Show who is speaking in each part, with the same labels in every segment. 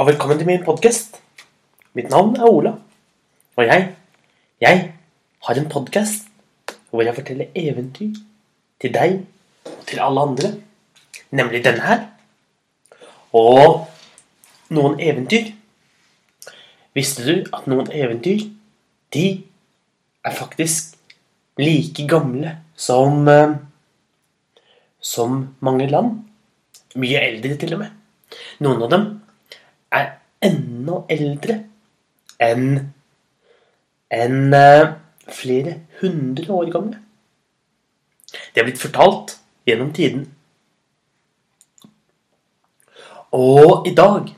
Speaker 1: og velkommen til min podkast. Mitt navn er Ola, og jeg, jeg har en podkast hvor jeg forteller eventyr til deg og til alle andre, nemlig denne her. Og noen eventyr Visste du at noen eventyr, de er faktisk like gamle som eh, som mange land? Mye eldre, til og med. Noen av dem er enda eldre enn enn eh, flere hundre år gamle. De er blitt fortalt gjennom tiden. Og i dag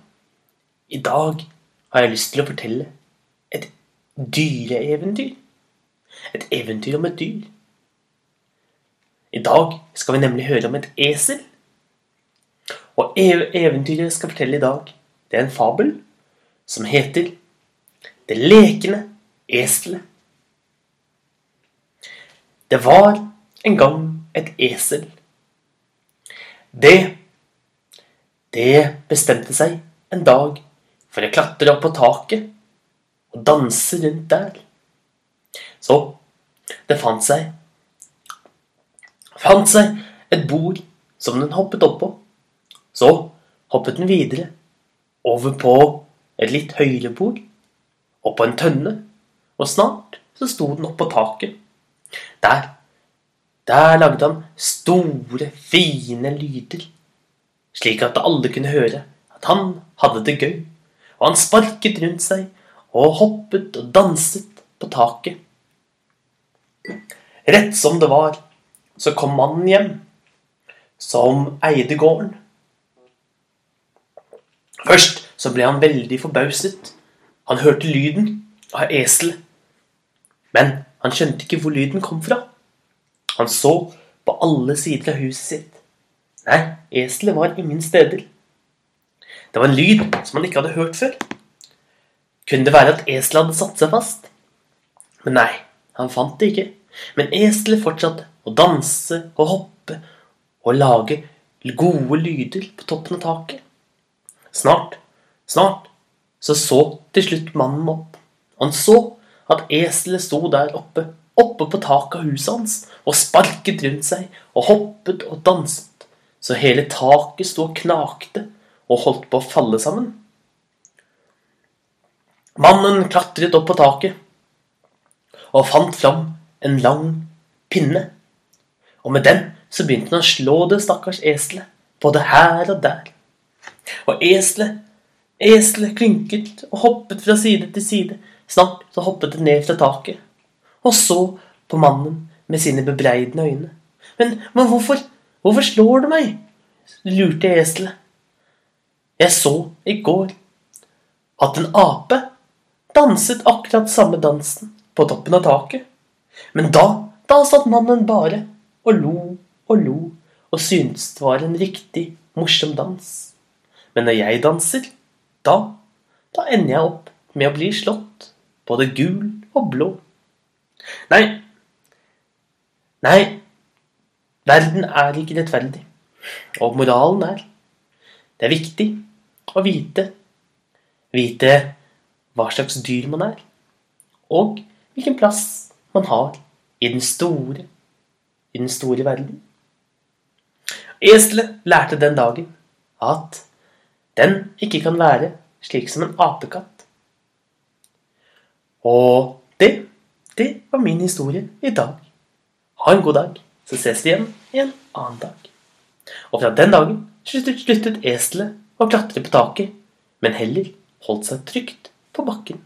Speaker 1: I dag har jeg lyst til å fortelle et dyreeventyr. Et eventyr om et dyr. I dag skal vi nemlig høre om et esel. Og ev eventyret skal fortelle i dag, det er en fabel som heter Det lekende eselet. Det var en gang et esel. Det Det bestemte seg en dag for å klatre opp på taket og danse rundt der. Så det fant seg fant seg et bord som den hoppet opp på. Så hoppet den videre over på et litt høyere bord, og på en tønne, og snart så sto den opp på taket. Der, der lagde han store, fine lyder, slik at alle kunne høre at han hadde det gøy, og han sparket rundt seg og hoppet og danset på taket. Rett som det var, så kom mannen hjem, som eide gården. Først så ble han veldig forbauset. Han hørte lyden av eselet. Men han skjønte ikke hvor lyden kom fra. Han så på alle sider av huset sitt. Nei, eselet var ingen steder. Det var en lyd som han ikke hadde hørt før. Kunne det være at eselet hadde satt seg fast? Men nei, han fant det ikke. Men eselet fortsatte å danse og hoppe og lage gode lyder på toppen av taket. Snart, snart, så så til slutt mannen opp. Han så at eselet sto der oppe, oppe på taket av huset hans, og sparket rundt seg og hoppet og danset, så hele taket sto og knakte og holdt på å falle sammen. Mannen klatret opp på taket og fant fram en lang pinne. Og med den så begynte han å slå det stakkars eselet, både her og der. Og eselet, eselet klynket og hoppet fra side til side. Snart så hoppet det ned fra taket, og så på mannen med sine bebreidende øyne. Men, men hvorfor, hvorfor slår du meg? lurte eselet. Jeg så i går at en ape danset akkurat samme dansen på toppen av taket. Men da, da satt mannen bare og lo og lo og syntes det var en riktig morsom dans. Men når jeg danser, da, da ender jeg opp med å bli slått, både gul og blå. Nei, nei, verden er ikke rettferdig, og moralen er det er viktig å vite, vite hva slags dyr man er, og hvilken plass man har i den store, i den store verden. Eselet lærte den dagen at den ikke kan være slik som en apekatt. Og det, det var min historie i dag. Ha en god dag, så ses vi igjen en annen dag. Og fra den dagen sluttet, sluttet eselet å klatre på taket, men heller holdt seg trygt på bakken.